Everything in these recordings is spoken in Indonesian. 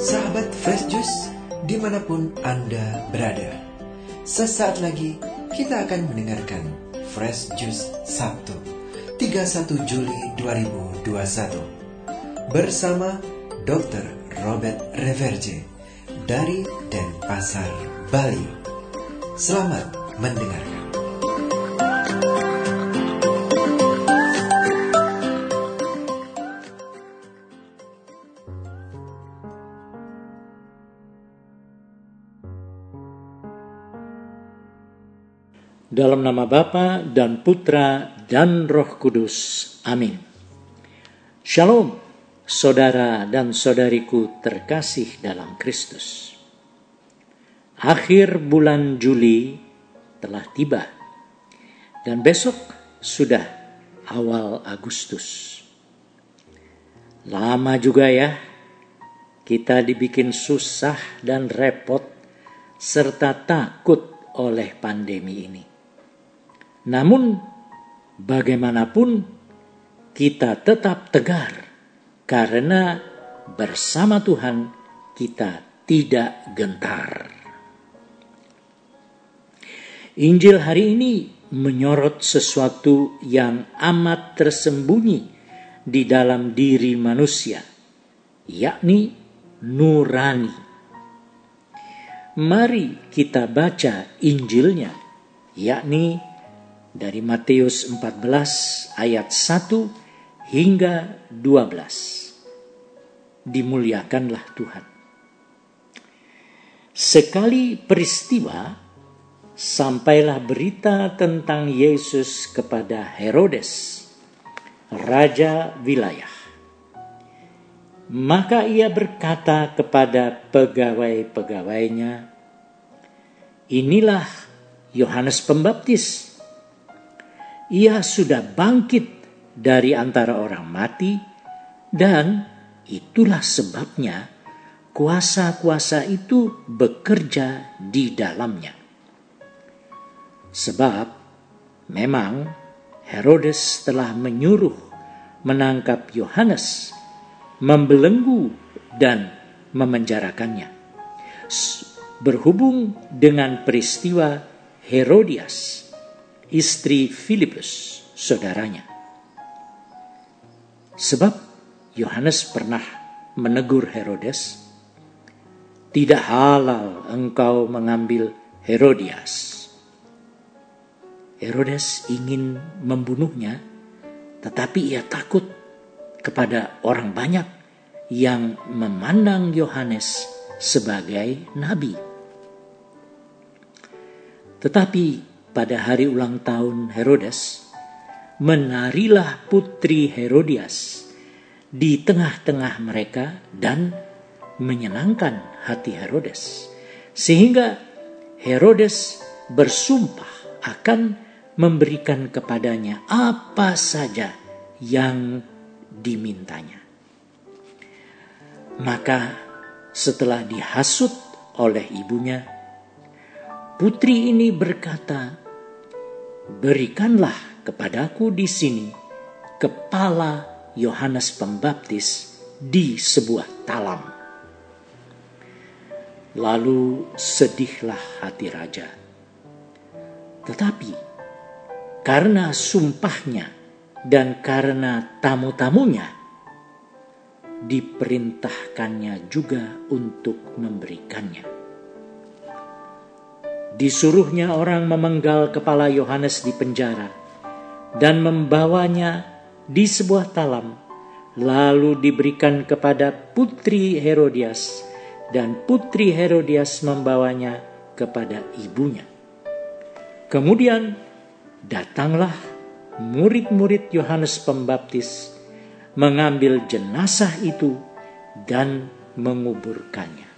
Sahabat Fresh Juice, di mana pun Anda berada. Sesaat lagi kita akan mendengarkan Fresh Juice Sabtu, 31 Juli 2021. Bersama Dr. Robert Reverje dari Denpasar, Bali. Selamat mendengarkan. Dalam nama Bapa dan Putra dan Roh Kudus. Amin. Shalom, saudara dan saudariku terkasih dalam Kristus. Akhir bulan Juli telah tiba dan besok sudah awal Agustus. Lama juga ya kita dibikin susah dan repot serta takut oleh pandemi ini. Namun, bagaimanapun kita tetap tegar karena bersama Tuhan kita tidak gentar. Injil hari ini menyorot sesuatu yang amat tersembunyi di dalam diri manusia, yakni nurani. Mari kita baca Injilnya, yakni dari Matius 14 ayat 1 hingga 12. Dimuliakanlah Tuhan. Sekali peristiwa, sampailah berita tentang Yesus kepada Herodes, raja wilayah. Maka ia berkata kepada pegawai-pegawainya, "Inilah Yohanes Pembaptis." Ia sudah bangkit dari antara orang mati, dan itulah sebabnya kuasa-kuasa itu bekerja di dalamnya. Sebab memang Herodes telah menyuruh menangkap Yohanes, membelenggu dan memenjarakannya. Berhubung dengan peristiwa Herodias istri Filipus, saudaranya. Sebab Yohanes pernah menegur Herodes, "Tidak halal engkau mengambil Herodias." Herodes ingin membunuhnya, tetapi ia takut kepada orang banyak yang memandang Yohanes sebagai nabi. Tetapi pada hari ulang tahun Herodes, menarilah putri Herodias di tengah-tengah mereka dan menyenangkan hati Herodes. Sehingga Herodes bersumpah akan memberikan kepadanya apa saja yang dimintanya. Maka setelah dihasut oleh ibunya, putri ini berkata, berikanlah kepadaku di sini kepala Yohanes Pembaptis di sebuah talam. Lalu sedihlah hati raja. Tetapi karena sumpahnya dan karena tamu-tamunya, diperintahkannya juga untuk memberikannya disuruhnya orang memenggal kepala Yohanes di penjara dan membawanya di sebuah talam, lalu diberikan kepada putri Herodias, dan putri Herodias membawanya kepada ibunya. Kemudian datanglah murid-murid Yohanes Pembaptis mengambil jenazah itu dan menguburkannya.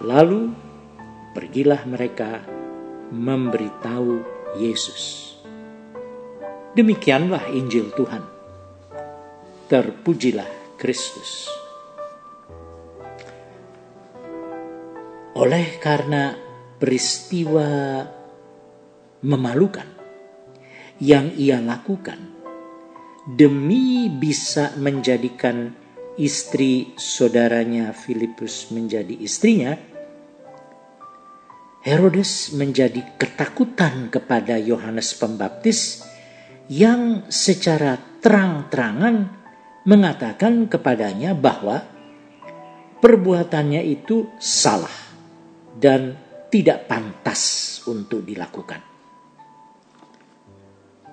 Lalu pergilah mereka memberitahu Yesus. Demikianlah Injil Tuhan. Terpujilah Kristus. Oleh karena peristiwa memalukan yang ia lakukan demi bisa menjadikan istri saudaranya Filipus menjadi istrinya, Herodes menjadi ketakutan kepada Yohanes Pembaptis yang secara terang-terangan mengatakan kepadanya bahwa perbuatannya itu salah dan tidak pantas untuk dilakukan.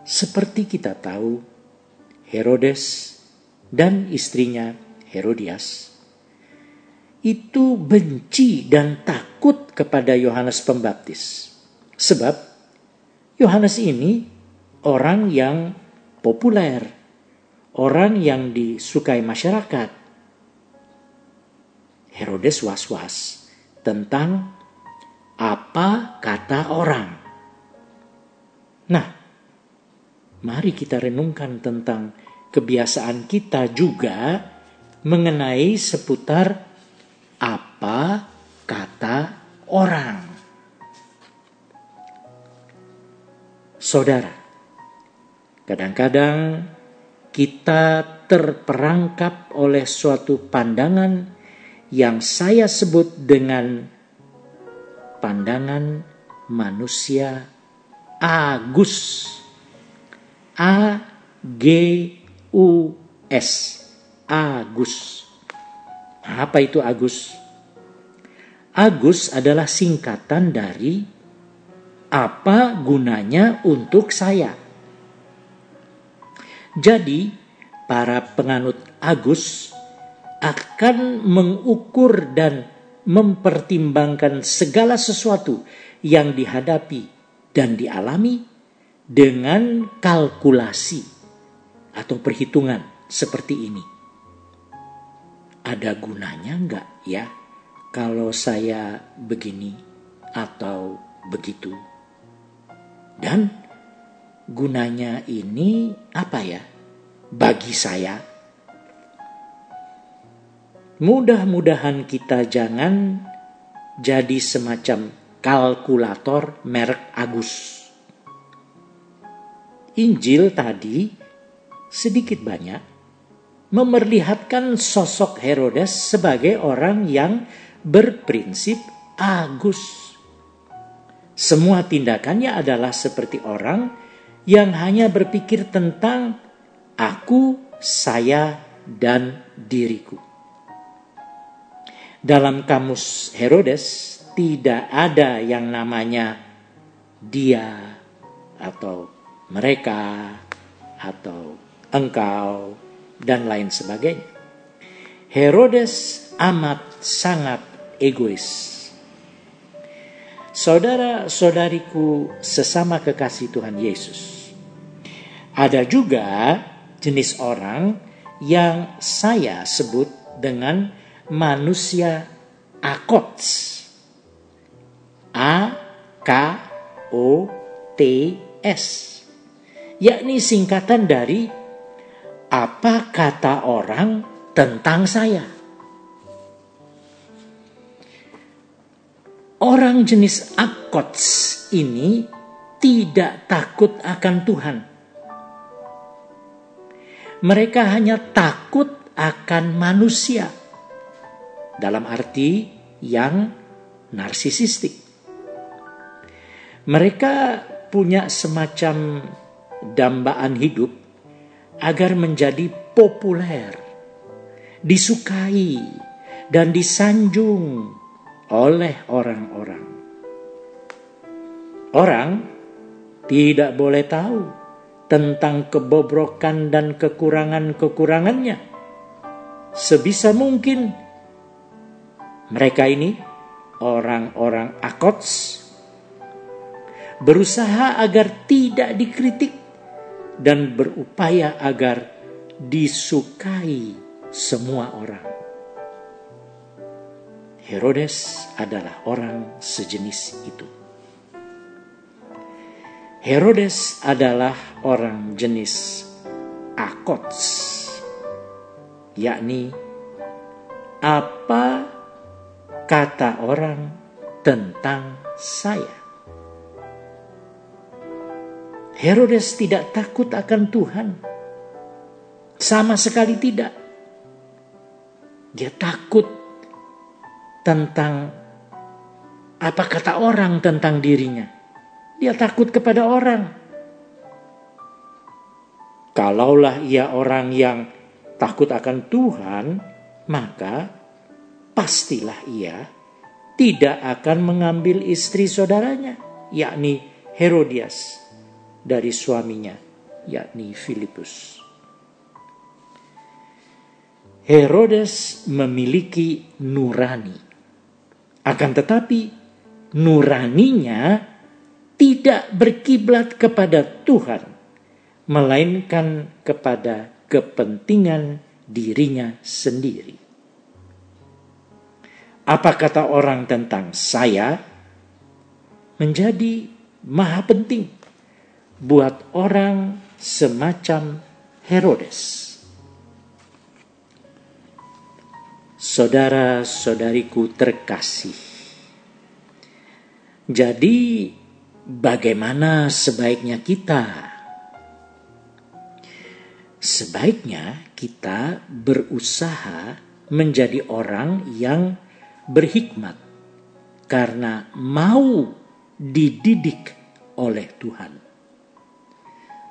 Seperti kita tahu, Herodes dan istrinya Herodias itu benci dan takut kepada Yohanes Pembaptis. Sebab Yohanes ini orang yang populer, orang yang disukai masyarakat. Herodes was-was tentang apa kata orang. Nah, mari kita renungkan tentang kebiasaan kita juga mengenai seputar apa orang. Saudara, kadang-kadang kita terperangkap oleh suatu pandangan yang saya sebut dengan pandangan manusia Agus. A G U-S. Agus. Apa itu Agus? Agus adalah singkatan dari apa gunanya untuk saya. Jadi, para penganut Agus akan mengukur dan mempertimbangkan segala sesuatu yang dihadapi dan dialami dengan kalkulasi atau perhitungan seperti ini. Ada gunanya enggak ya kalau saya begini atau begitu? Dan gunanya ini apa ya bagi saya? Mudah-mudahan kita jangan jadi semacam kalkulator merek Agus. Injil tadi sedikit banyak memperlihatkan sosok Herodes sebagai orang yang berprinsip Agus. Semua tindakannya adalah seperti orang yang hanya berpikir tentang aku, saya, dan diriku. Dalam kamus Herodes tidak ada yang namanya dia atau mereka atau engkau, dan lain sebagainya. Herodes amat sangat egois. Saudara-saudariku sesama kekasih Tuhan Yesus. Ada juga jenis orang yang saya sebut dengan manusia akots. A K O T S. Yakni singkatan dari apa kata orang tentang saya. Orang jenis akots ini tidak takut akan Tuhan. Mereka hanya takut akan manusia. Dalam arti yang narsisistik. Mereka punya semacam dambaan hidup agar menjadi populer, disukai, dan disanjung oleh orang-orang. Orang tidak boleh tahu tentang kebobrokan dan kekurangan-kekurangannya. Sebisa mungkin mereka ini orang-orang akots berusaha agar tidak dikritik dan berupaya agar disukai semua orang. Herodes adalah orang sejenis itu. Herodes adalah orang jenis akots, yakni apa kata orang tentang saya. Herodes tidak takut akan Tuhan. Sama sekali tidak. Dia takut tentang apa kata orang tentang dirinya. Dia takut kepada orang. Kalaulah ia orang yang takut akan Tuhan, maka pastilah ia tidak akan mengambil istri saudaranya, yakni Herodias, dari suaminya, yakni Filipus. Herodes memiliki nurani, akan tetapi nuraninya tidak berkiblat kepada Tuhan, melainkan kepada kepentingan dirinya sendiri. Apa kata orang tentang saya menjadi maha penting buat orang semacam Herodes. Saudara-saudariku terkasih. Jadi bagaimana sebaiknya kita Sebaiknya kita berusaha menjadi orang yang berhikmat karena mau dididik oleh Tuhan.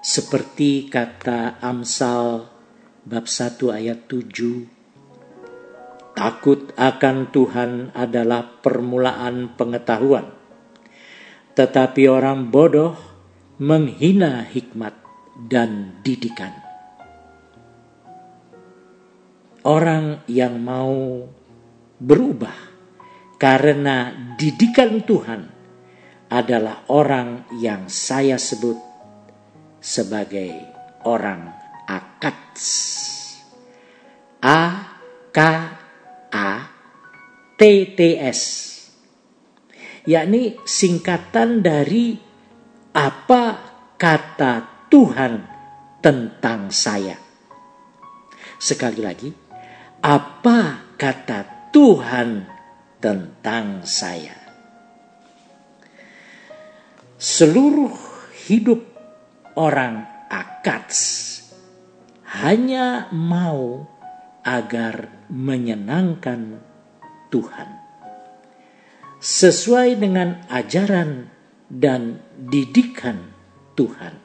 Seperti kata Amsal bab 1 ayat 7. Takut akan Tuhan adalah permulaan pengetahuan. Tetapi orang bodoh menghina hikmat dan didikan orang yang mau berubah karena didikan Tuhan adalah orang yang saya sebut sebagai orang akats. A K A T T S. Yakni singkatan dari apa kata Tuhan tentang saya. Sekali lagi, apa kata Tuhan tentang saya. Seluruh hidup orang Akats hanya mau agar menyenangkan Tuhan. Sesuai dengan ajaran dan didikan Tuhan.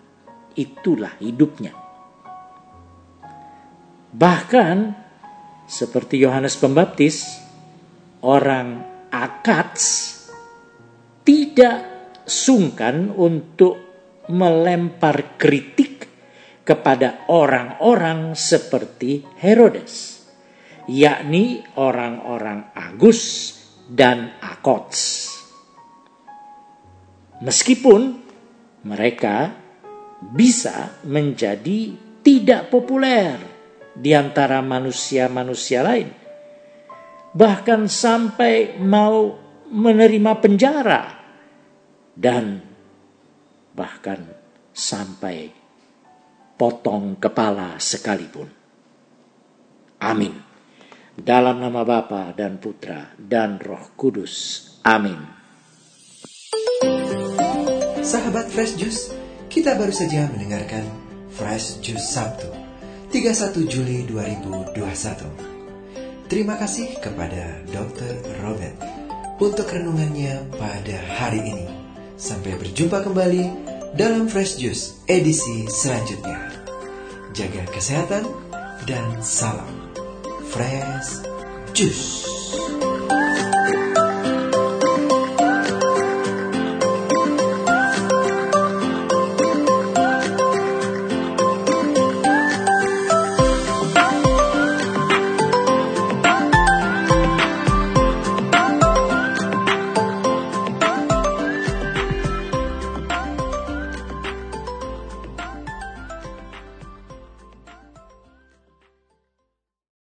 Itulah hidupnya. Bahkan seperti Yohanes Pembaptis, orang Akats tidak sungkan untuk melempar kritik kepada orang-orang seperti Herodes, yakni orang-orang Agus dan Akots. Meskipun mereka bisa menjadi tidak populer di antara manusia-manusia lain. Bahkan sampai mau menerima penjara dan bahkan sampai potong kepala sekalipun. Amin. Dalam nama Bapa dan Putra dan Roh Kudus. Amin. Sahabat Fresh Juice, kita baru saja mendengarkan Fresh Juice Sabtu 31 Juli 2021. Terima kasih kepada Dr. Robert untuk renungannya pada hari ini. Sampai berjumpa kembali dalam Fresh Juice edisi selanjutnya. Jaga kesehatan dan salam Fresh Juice.